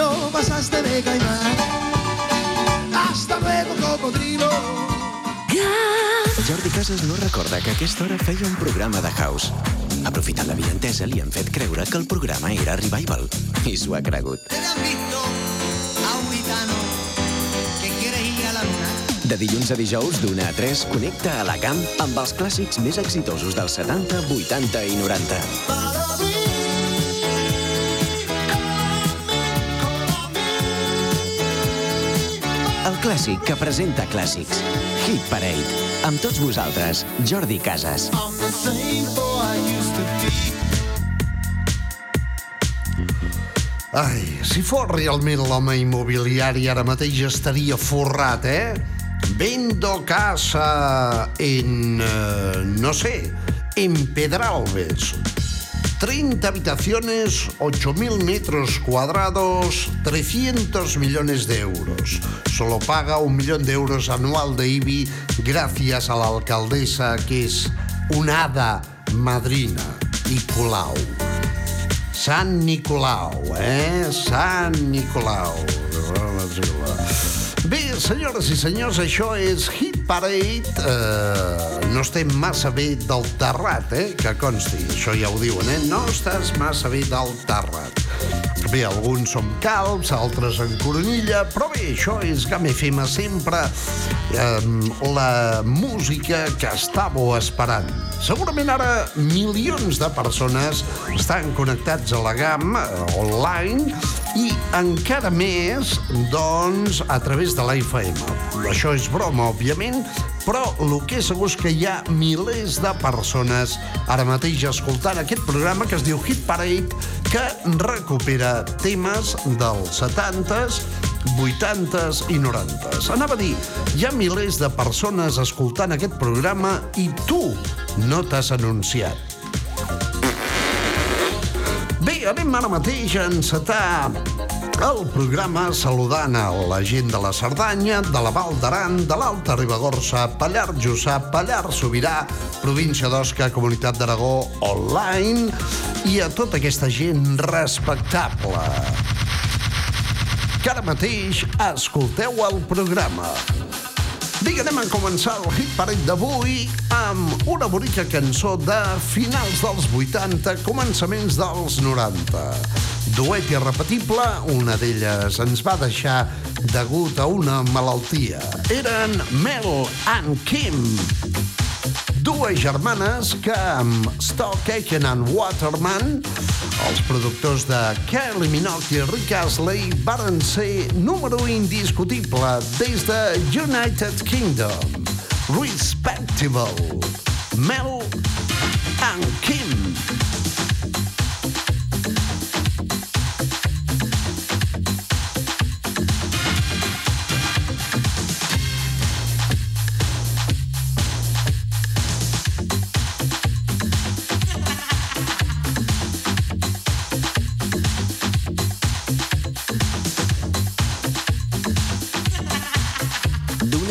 no pasaste de caimán. Hasta luego, cocodrilo. Jordi Casas no recorda que a aquesta hora feia un programa de house. Aprofitant la videntesa, li han fet creure que el programa era Revival. I s'ho ha cregut. han visto a un gitano que quiere ir a la luna? De dilluns a dijous, d'una a 3, connecta a la camp amb els clàssics més exitosos dels 70, 80 i 90. Clàssic que presenta clàssics. Hit Parade. Amb tots vosaltres, Jordi Casas. Ai, si fos realment l'home immobiliari ara mateix estaria forrat, eh? Vendo casa en, eh, no sé, en Pedralbes. 30 habitaciones, 8.000 metros cuadrados, 300 millones de euros. Solo paga un millón de euros anual de IBI gracias a la alcaldesa que es una hada madrina, Nicolau. Sant Nicolau, eh? Sant Nicolau. Bé, senyores i senyors, això és Hit Parade. Eh, no estem massa bé del terrat, eh? Que consti, això ja ho diuen, eh? No estàs massa bé del terrat. Bé, alguns som calbs, altres en coronilla, però bé, això és GAM FM sempre eh, la música que estàveu esperant. Segurament ara milions de persones estan connectats a la GAM eh, online i encara més, doncs, a través de la FM. Això és broma, òbviament, però el que és segur és que hi ha milers de persones ara mateix escoltant aquest programa que es diu Hit Parade, que recupera temes dels 70s, 80s i 90s. Anava a dir, hi ha milers de persones escoltant aquest programa i tu no t'has anunciat. Bé, anem ara mateix a encetar el programa saludant a la gent de la Cerdanya, de la Val d'Aran, de l'Alta Ribagorça, Pallar Jussà, Pallar Sobirà, província d'Osca, Comunitat d'Aragó, online, i a tota aquesta gent respectable que ara mateix escolteu el programa. Vinga, anem a començar el hit parade d'avui amb una bonica cançó de finals dels 80, començaments dels 90. Duet irrepetible, una d'elles ens va deixar degut a una malaltia. Eren Mel and Kim, dues germanes que amb Aitken and Waterman, els productors de Kylie Minogue i Rick Astley, varen ser número indiscutible des de United Kingdom. Respectable. Mel and Kim.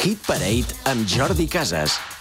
Hit Parade amb Jordi Casas.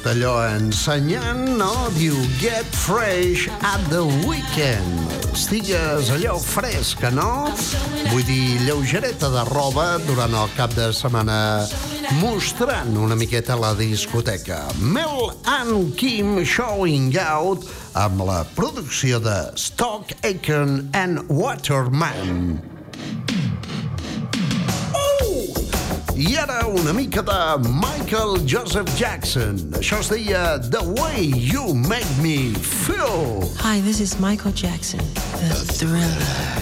Out, allò ensenyant, no? Diu, get fresh at the weekend. Estigues allò fresca, no? Vull dir, lleugereta de roba durant el cap de setmana mostrant una miqueta la discoteca. Mel and Kim Showing Out amb la producció de Stock Aitken and Waterman. I ara una mica de Michael Joseph Jackson. Això es deia The Way You Make Me Feel. Hi, this is Michael Jackson, the thriller.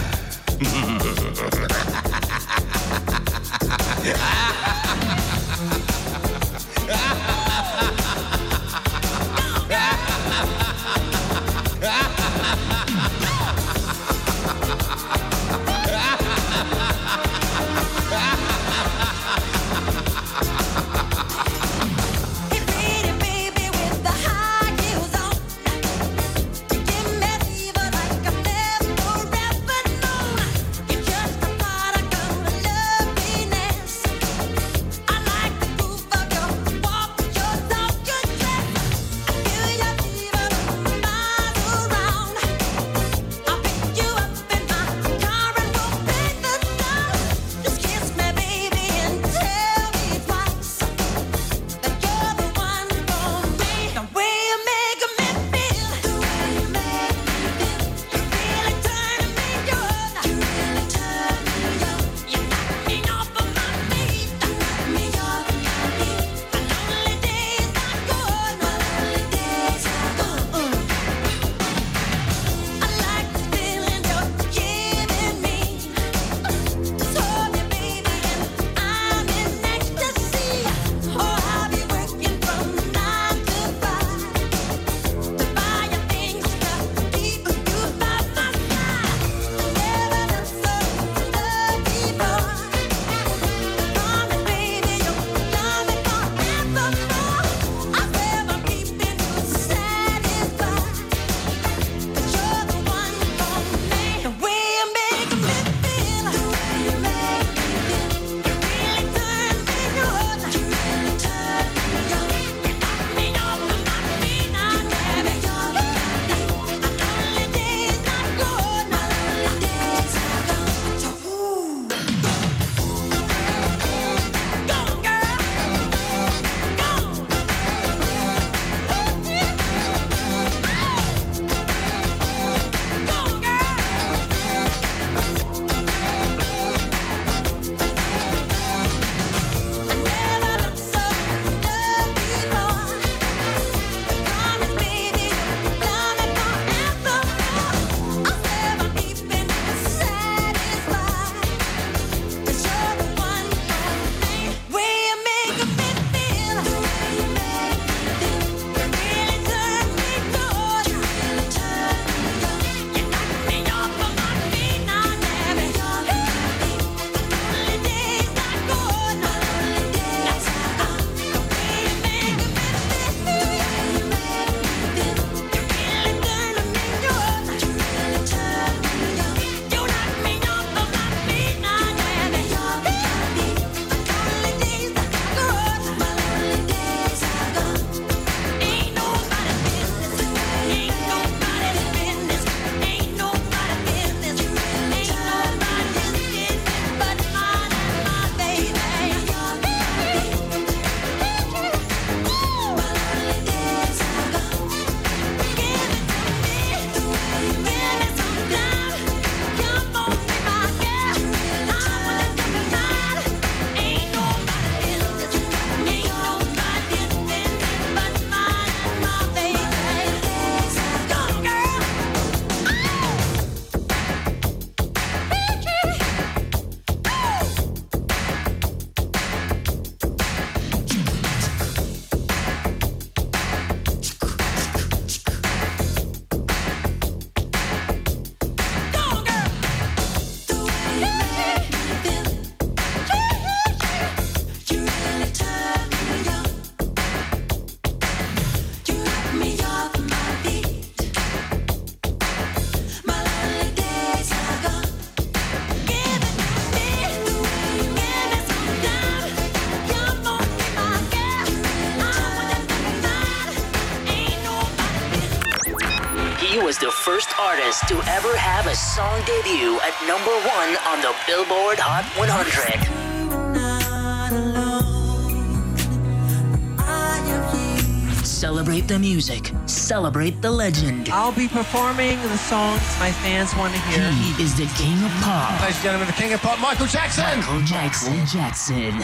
Billboard Hot 100. Celebrate the music. Celebrate the legend. I'll be performing the songs my fans want to hear. He is the king of pop. Ladies and gentlemen, the king of pop, Michael Jackson. Michael Jackson. Jackson.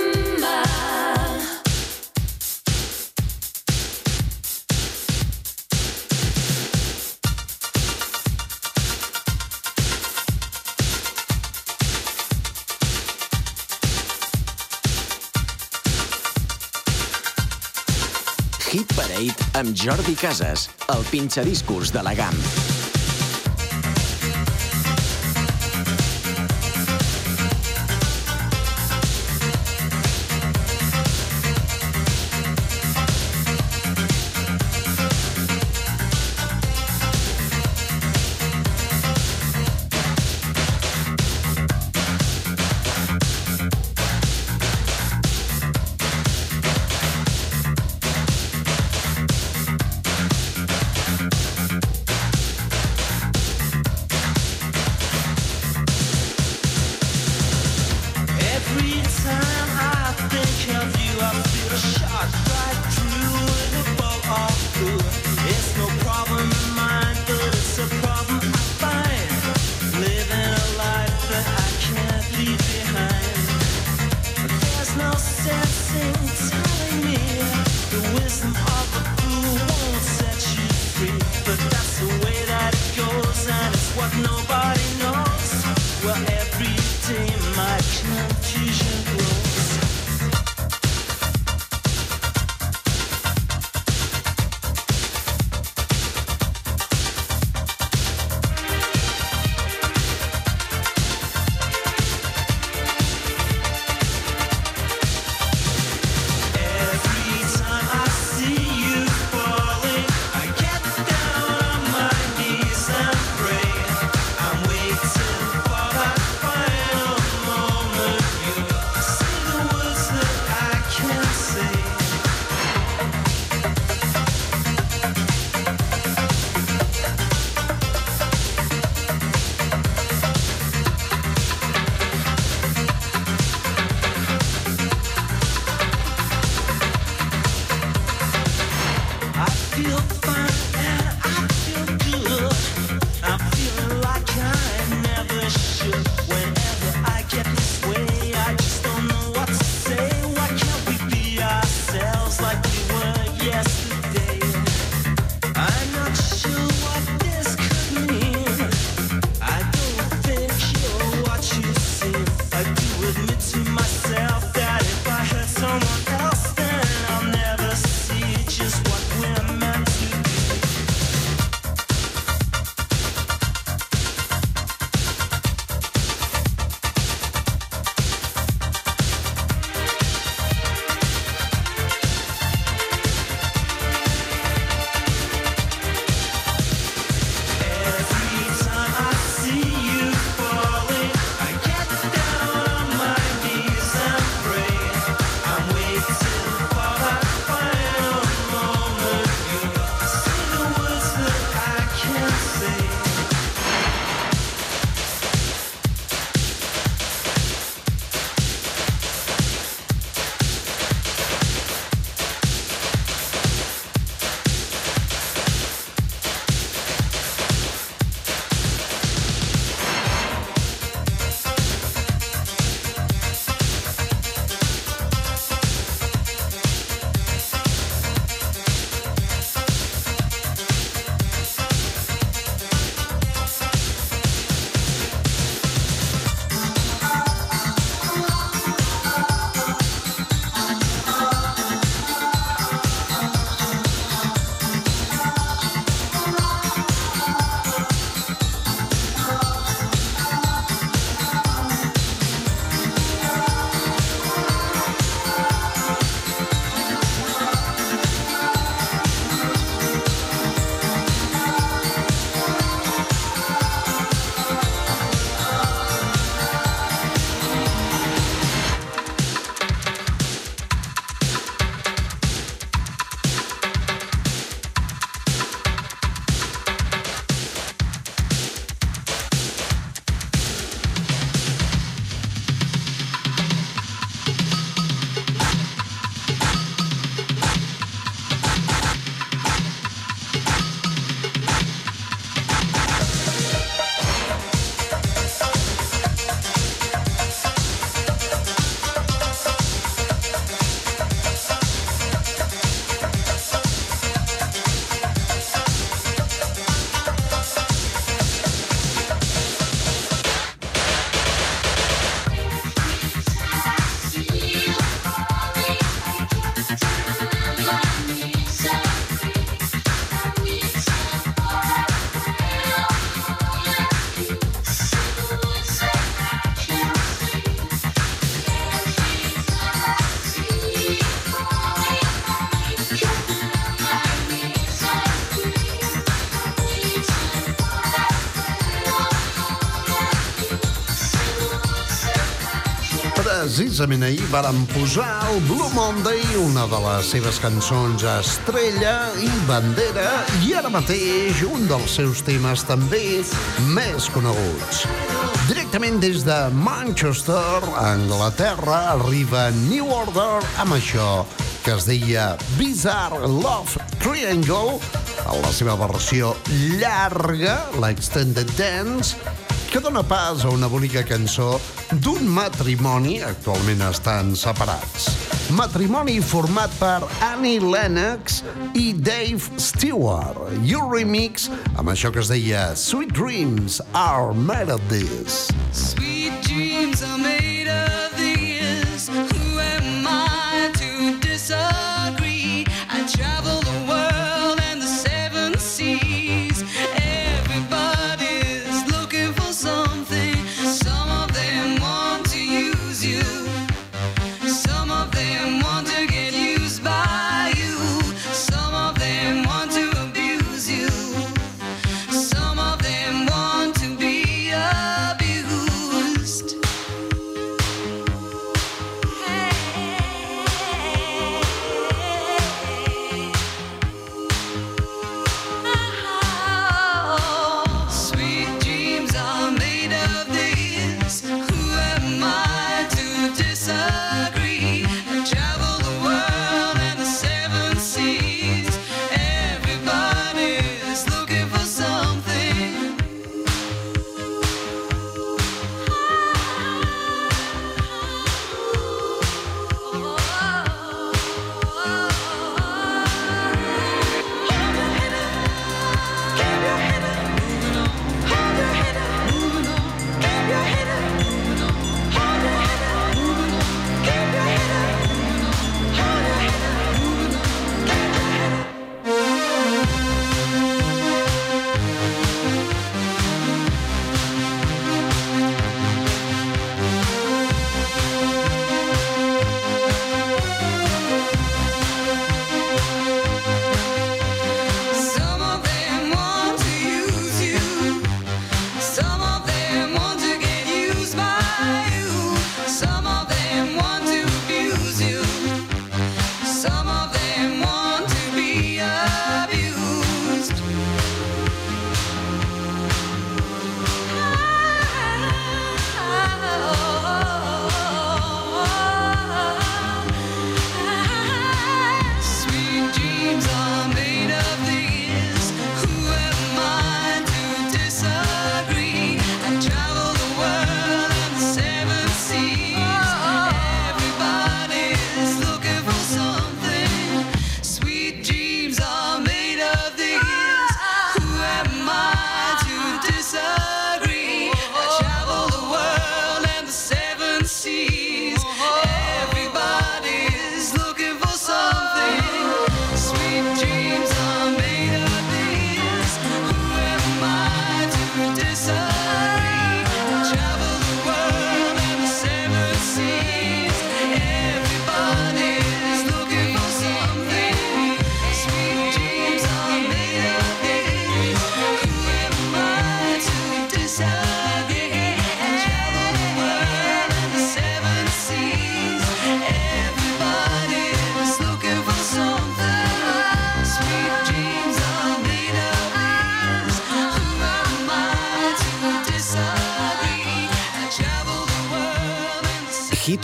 Amb Jordi Casas, el pinxadiscos de la GAM. senses. Precisament ahir varen posar el Blue Monday, una de les seves cançons estrella i bandera, i ara mateix un dels seus temes també més coneguts. Directament des de Manchester, Anglaterra, arriba New Order amb això, que es deia Bizarre Love Triangle, en la seva versió llarga, l'Extended Dance, que dona pas a una bonica cançó d'un matrimoni, actualment estan separats. Matrimoni format per Annie Lennox i Dave Stewart. I un remix amb això que es deia Sweet Dreams are made of this. Sweet dreams are made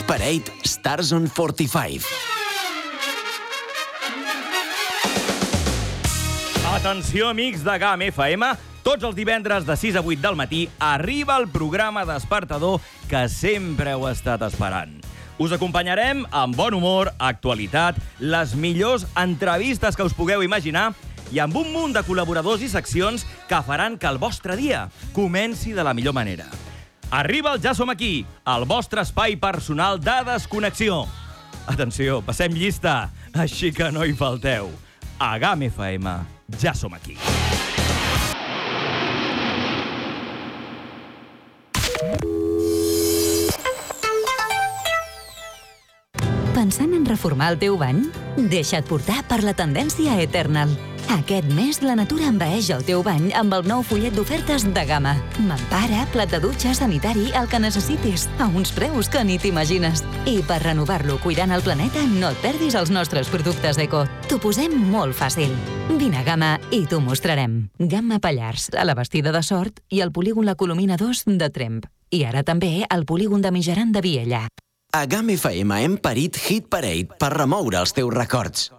Parade Stars on 45. Atenció, amics de GAM FM. Tots els divendres de 6 a 8 del matí arriba el programa despertador que sempre heu estat esperant. Us acompanyarem amb bon humor, actualitat, les millors entrevistes que us pugueu imaginar i amb un munt de col·laboradors i seccions que faran que el vostre dia comenci de la millor manera. Arriba el Ja som aquí, el vostre espai personal de desconnexió. Atenció, passem llista, així que no hi falteu. A GAM FM, ja som aquí. Pensant en reformar el teu bany? Deixa't portar per la tendència Eternal. Aquest mes la natura envaeix el teu bany amb el nou fullet d'ofertes de gamma. Mampara, plat de dutxa, sanitari, el que necessitis, a uns preus que ni t'imagines. I per renovar-lo cuidant el planeta, no et perdis els nostres productes eco. T'ho posem molt fàcil. Vine a Gamma i t'ho mostrarem. Gamma Pallars, a la Bastida de Sort i al polígon La Colomina 2 de Tremp. I ara també al polígon de Mijaran de Viella. A GAM FM hem parit Hit Parade per remoure els teus records.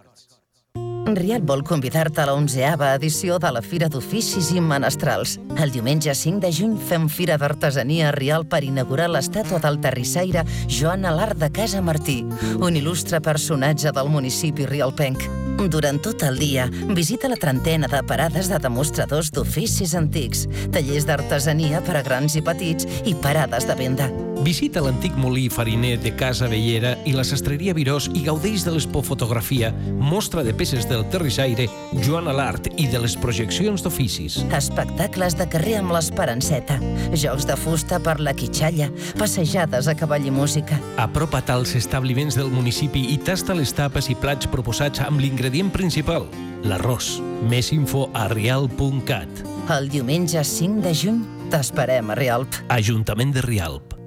Riat vol convidar-te a la 11a edició de la Fira d'Oficis i Menestrals. El diumenge 5 de juny fem Fira d'Artesania a Rial per inaugurar l'estàtua del terrissaire Joan Alar de Casa Martí, un il·lustre personatge del municipi rialpenc. Durant tot el dia, visita la trentena de parades de demostradors d'oficis antics, tallers d'artesania per a grans i petits i parades de venda. Visita l'antic molí fariner de Casa Vellera i la sastreria Virós i gaudeix de l'expofotografia, mostra de peces del terrissaire, Joan Alart i de les projeccions d'oficis. Espectacles de carrer amb l'Esperanceta, jocs de fusta per la quitxalla, passejades a cavall i música. Apropa't als establiments del municipi i tasta les tapes i plats proposats amb l'ingredient principal, l'arròs. Més info a rialp.cat. El diumenge 5 de juny t'esperem a Rialp. Ajuntament de Rialp.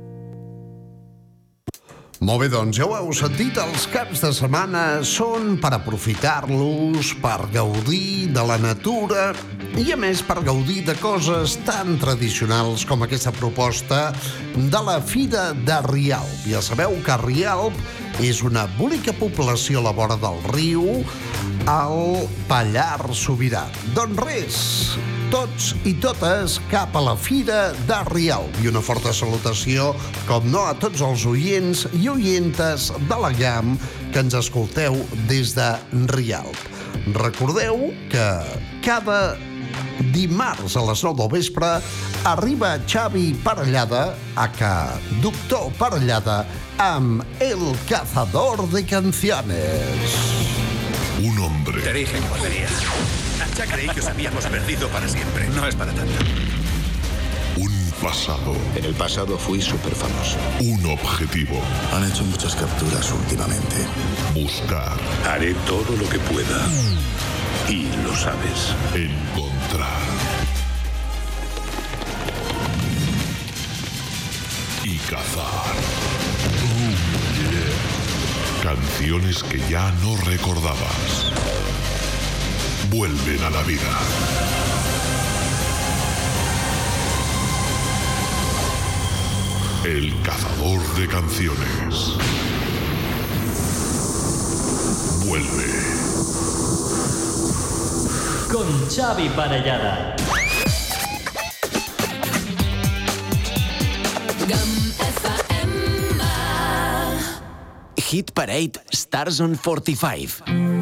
Molt bé, doncs ja ho heu sentit, els caps de setmana són per aprofitar-los, per gaudir de la natura i, a més, per gaudir de coses tan tradicionals com aquesta proposta de la Fira de Rialp. Ja sabeu que Rialp és una bonica població a la vora del riu, al Pallar Sobirà. Doncs res, tots i totes cap a la Fira de Rialp. I una forta salutació, com no, a tots els oients i oientes de la GAM que ens escolteu des de Rialp. Recordeu que cada dimarts a les 9 del vespre arriba Xavi Parellada, a que Doctor Parellada, amb El Cazador de Canciones. Un hombre. Te dije que volvería. Ya creí que os habíamos perdido para siempre. No es para tanto. Un pasado. En el pasado fui súper famoso. Un objetivo. Han hecho muchas capturas últimamente. Buscar. Haré todo lo que pueda. Y lo sabes. Encontrar. Y cazar. Canciones que ya no recordabas. Vuelven a la vida. El cazador de canciones. Vuelve. Con Xavi Parellada. Hit Parade Stars on 45.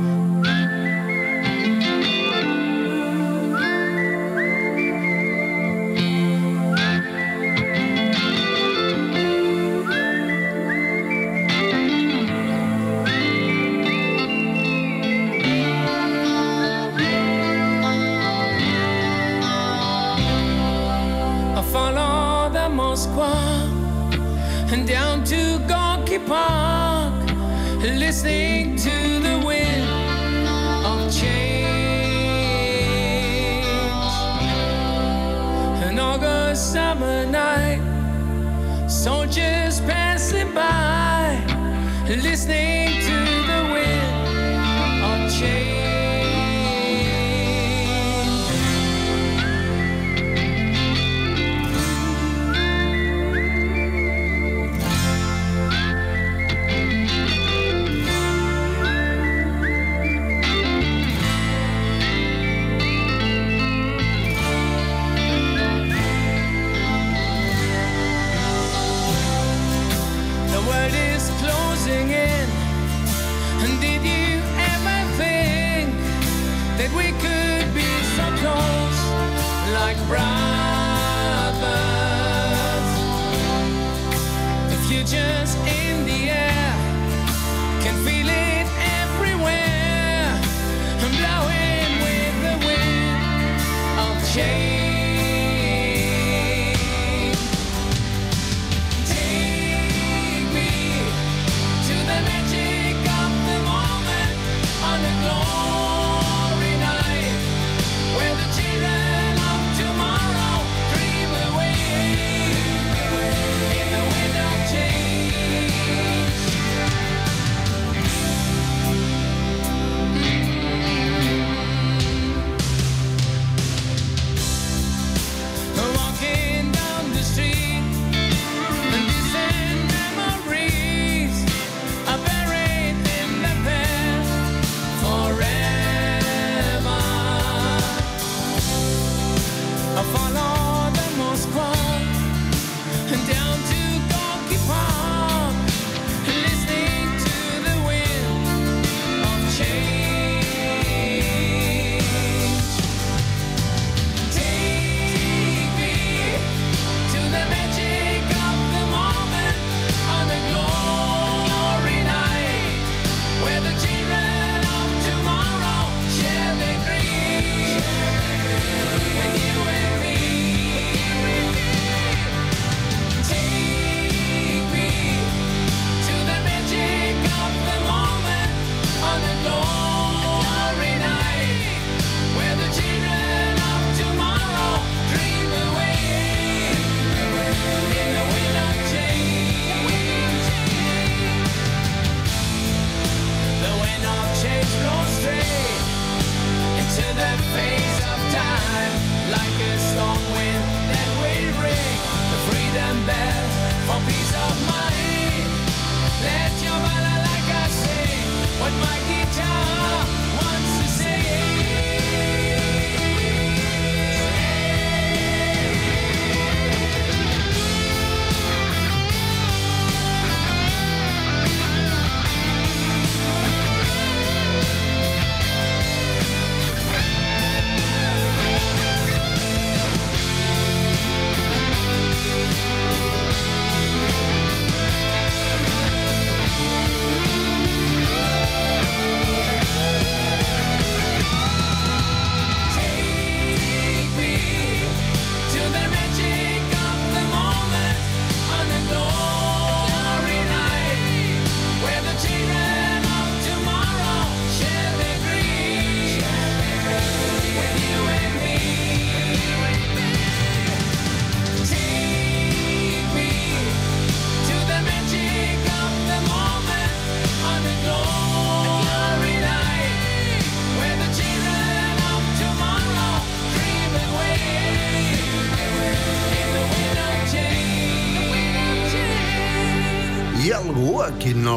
Summer night, soldiers passing by, listening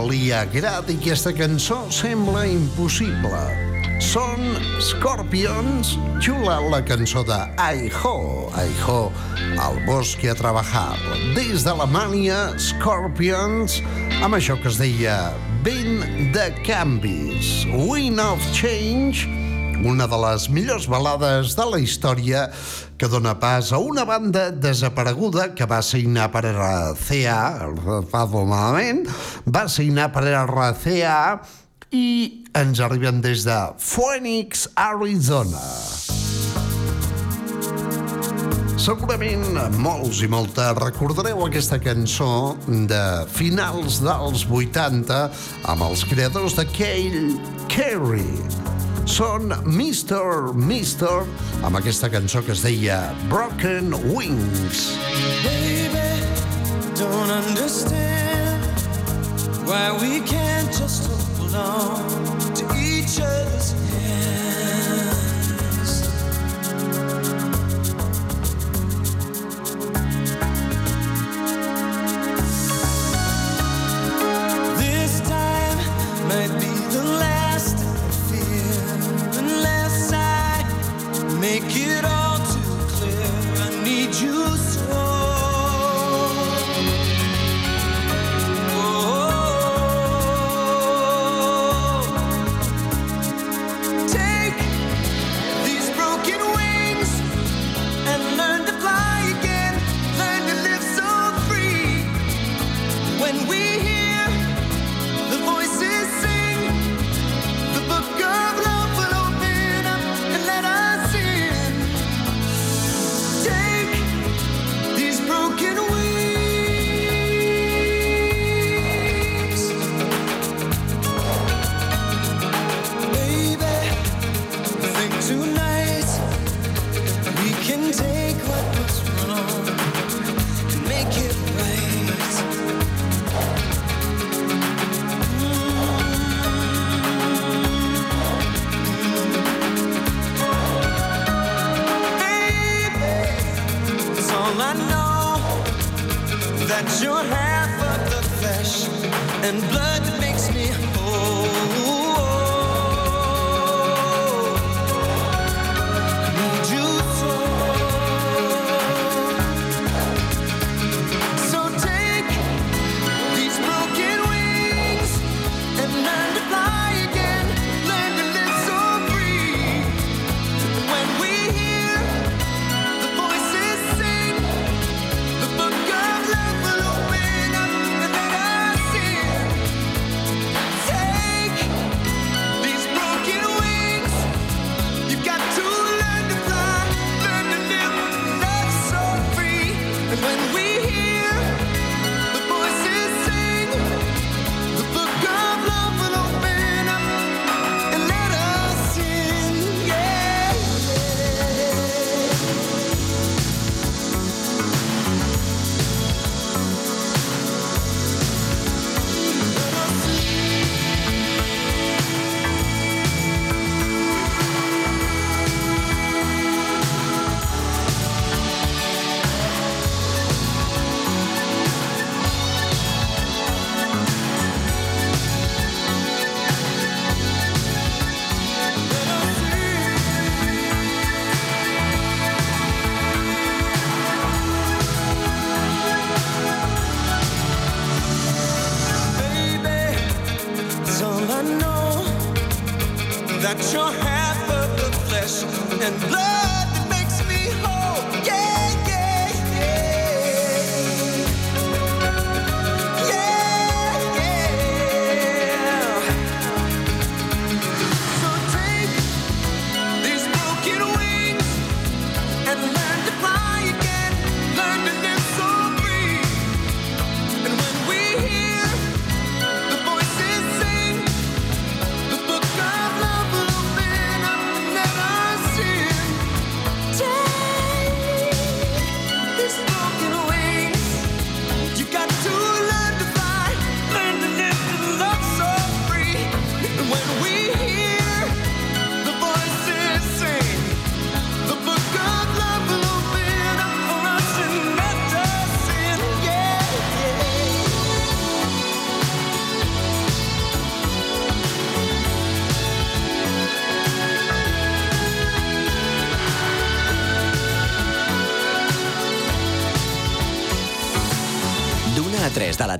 li agradi aquesta cançó? Sembla impossible. Són Scorpions, xula la cançó de Ai Ho, Ai Ho, al bosque a trabajar. Des d'Alemanya, Scorpions, amb això que es deia Vent de canvis, Wind of Change, una de les millors balades de la història que dona pas a una banda desapareguda que va signar per RCA, Fado malament, va signar per RCA i ens arriben des de Phoenix, Arizona. Segurament molts i moltes recordareu aquesta cançó de finals dels 80 amb els creadors de Cale Carey. Són Mr. Mister amb aquesta cançó que es deia Broken Wings. Baby, don't understand why we can't just hold on to each other's hands. This time might be make you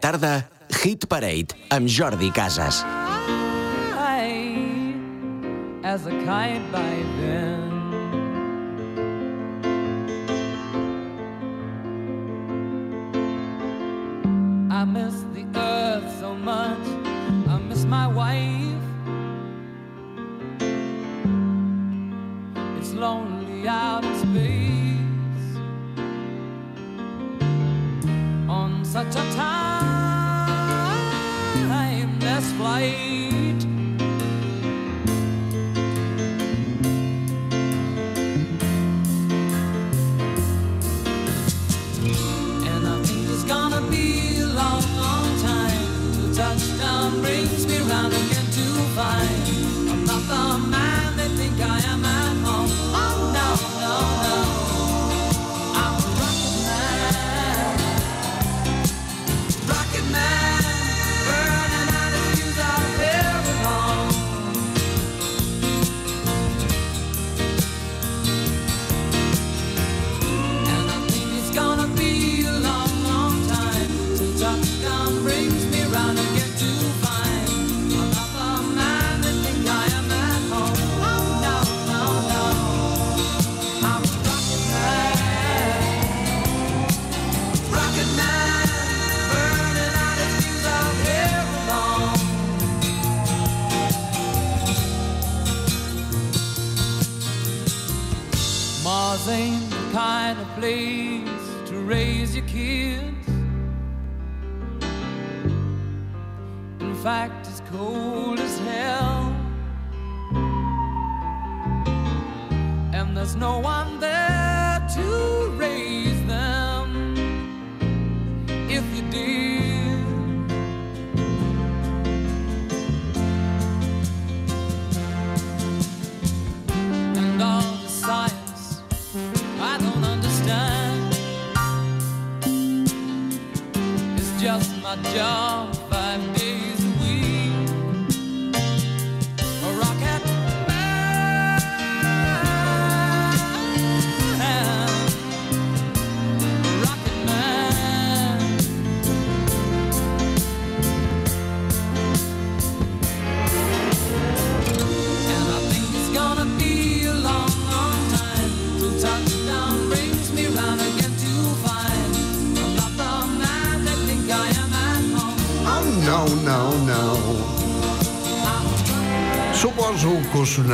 tarda, Hit Parade, amb Jordi Casas. I, as a kite by then I miss the earth so much I miss my wife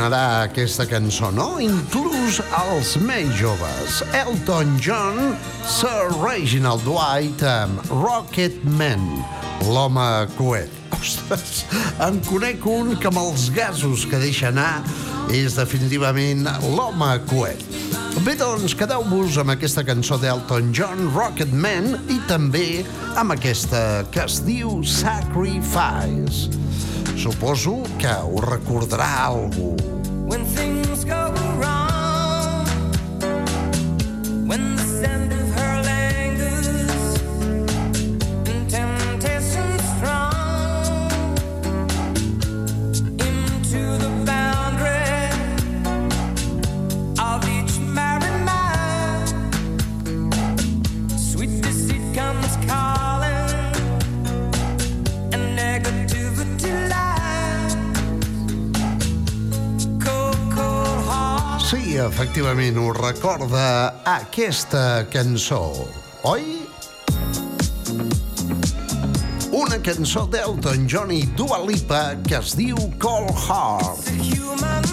sonarà aquesta cançó, no? Inclús als més joves. Elton John, Sir Reginald Dwight amb Rocket Man, l'home coet. Ostres, en conec un que amb els gasos que deixa anar és definitivament l'home coet. Bé, doncs, quedeu-vos amb aquesta cançó d'Elton John, Rocket Man, i també amb aquesta que es diu Sacrifice. Suposo que ho recordarà algú. Sí, efectivament, us recorda aquesta cançó, oi? Una cançó d'Elton John i Dua Lipa que es diu Cold Heart. Human.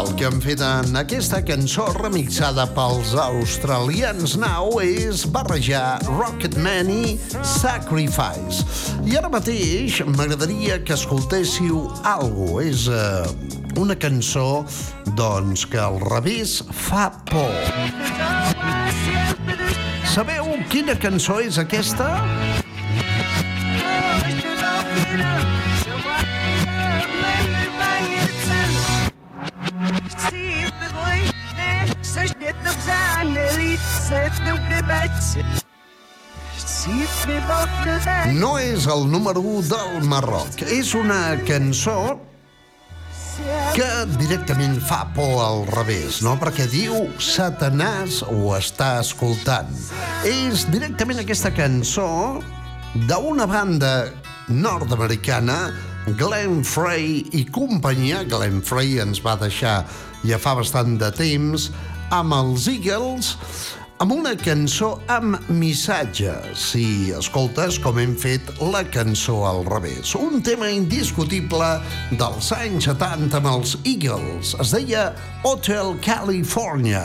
El que han fet en aquesta cançó remixada pels australians now és barrejar Rocketman i Sacrifice. I ara mateix m'agradaria que escoltéssiu algo. És eh, una cançó doncs, que al revés fa por. Sabeu quina cançó és aquesta? No és el número 1 del Marroc. És una cançó que directament fa por al revés, no? Perquè diu Satanàs ho està escoltant. És directament aquesta cançó d'una banda nord-americana, Glenn Frey i companyia. Glenn Frey ens va deixar ja fa bastant de temps amb els Eagles amb una cançó amb missatge, si escoltes com hem fet la cançó al revés. Un tema indiscutible dels anys 70 amb els Eagles. Es deia Hotel California.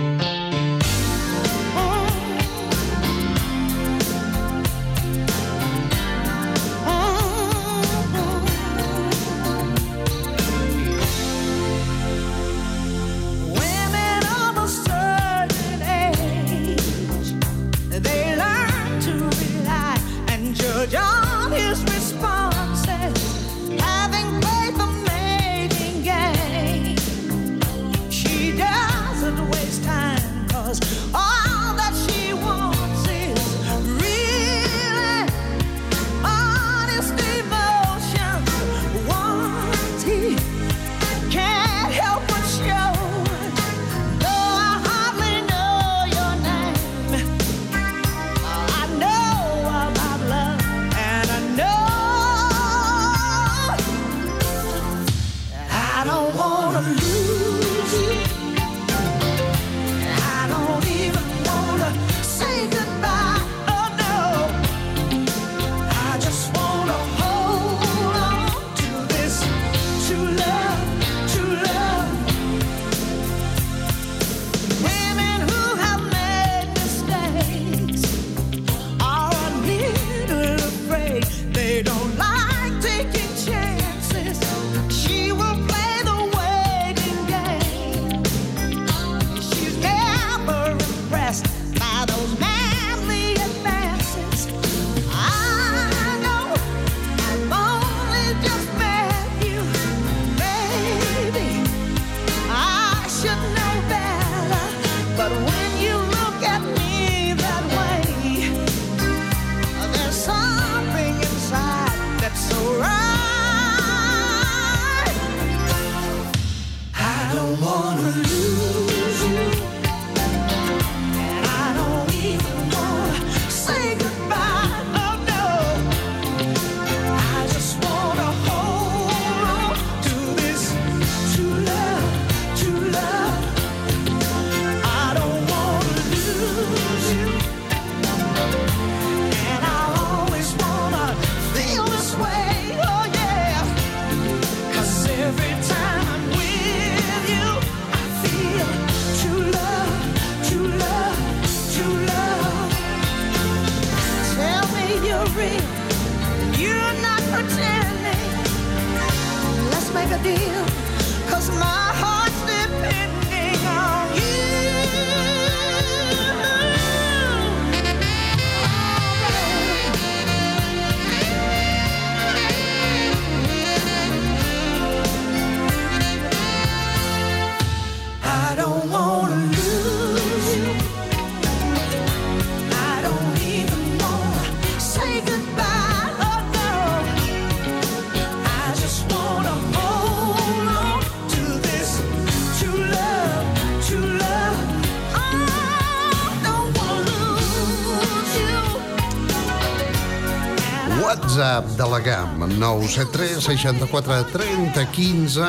973 64 30 15.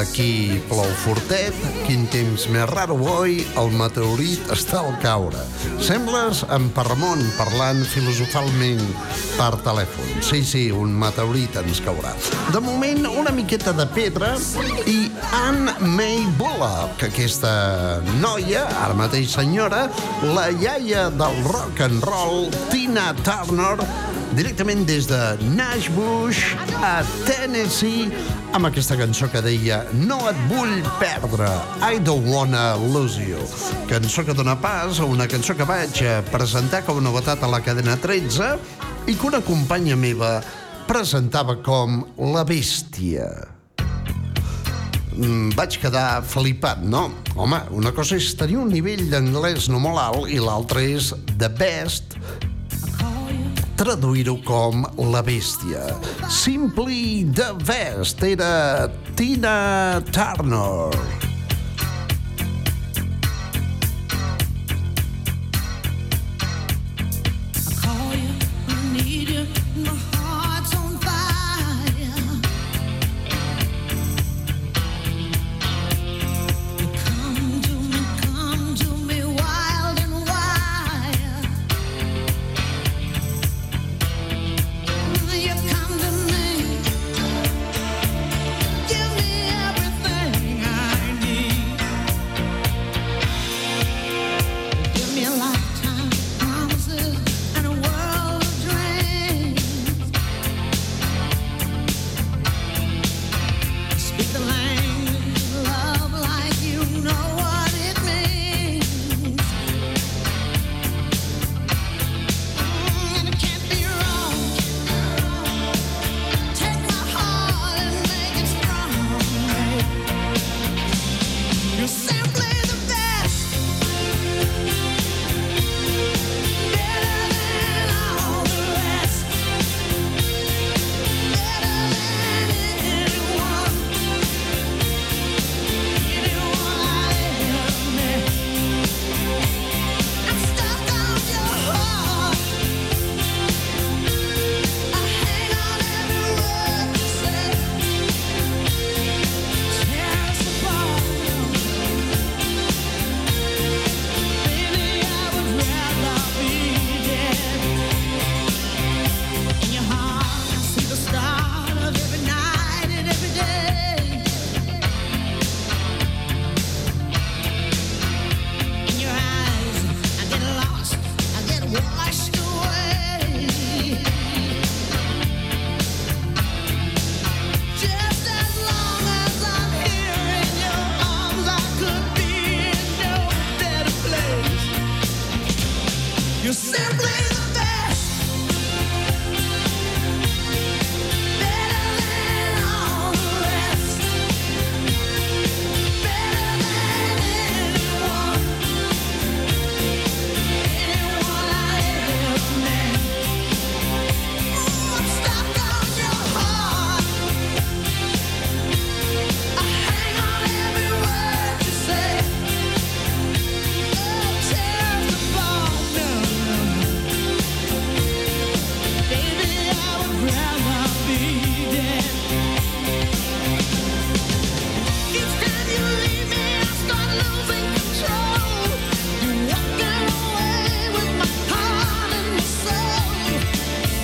Aquí plou fortet, quin temps més raro avui, el meteorit està al caure. Sembles en Parramon parlant filosofalment per telèfon. Sí, sí, un meteorit ens caurà. De moment, una miqueta de pedra i Anne May Bullock, aquesta noia, ara mateix senyora, la iaia del rock and roll, Tina Turner, directament des de Nashbush a Tennessee amb aquesta cançó que deia No et vull perdre, I don't wanna lose you. Cançó que dona pas a una cançó que vaig presentar com a novetat a la cadena 13 i que una companya meva presentava com La Bèstia. Mm, vaig quedar flipat, no? Home, una cosa és tenir un nivell d'anglès no molt alt i l'altra és the best traduir-ho com la bèstia. Simply the best era Tina Turner.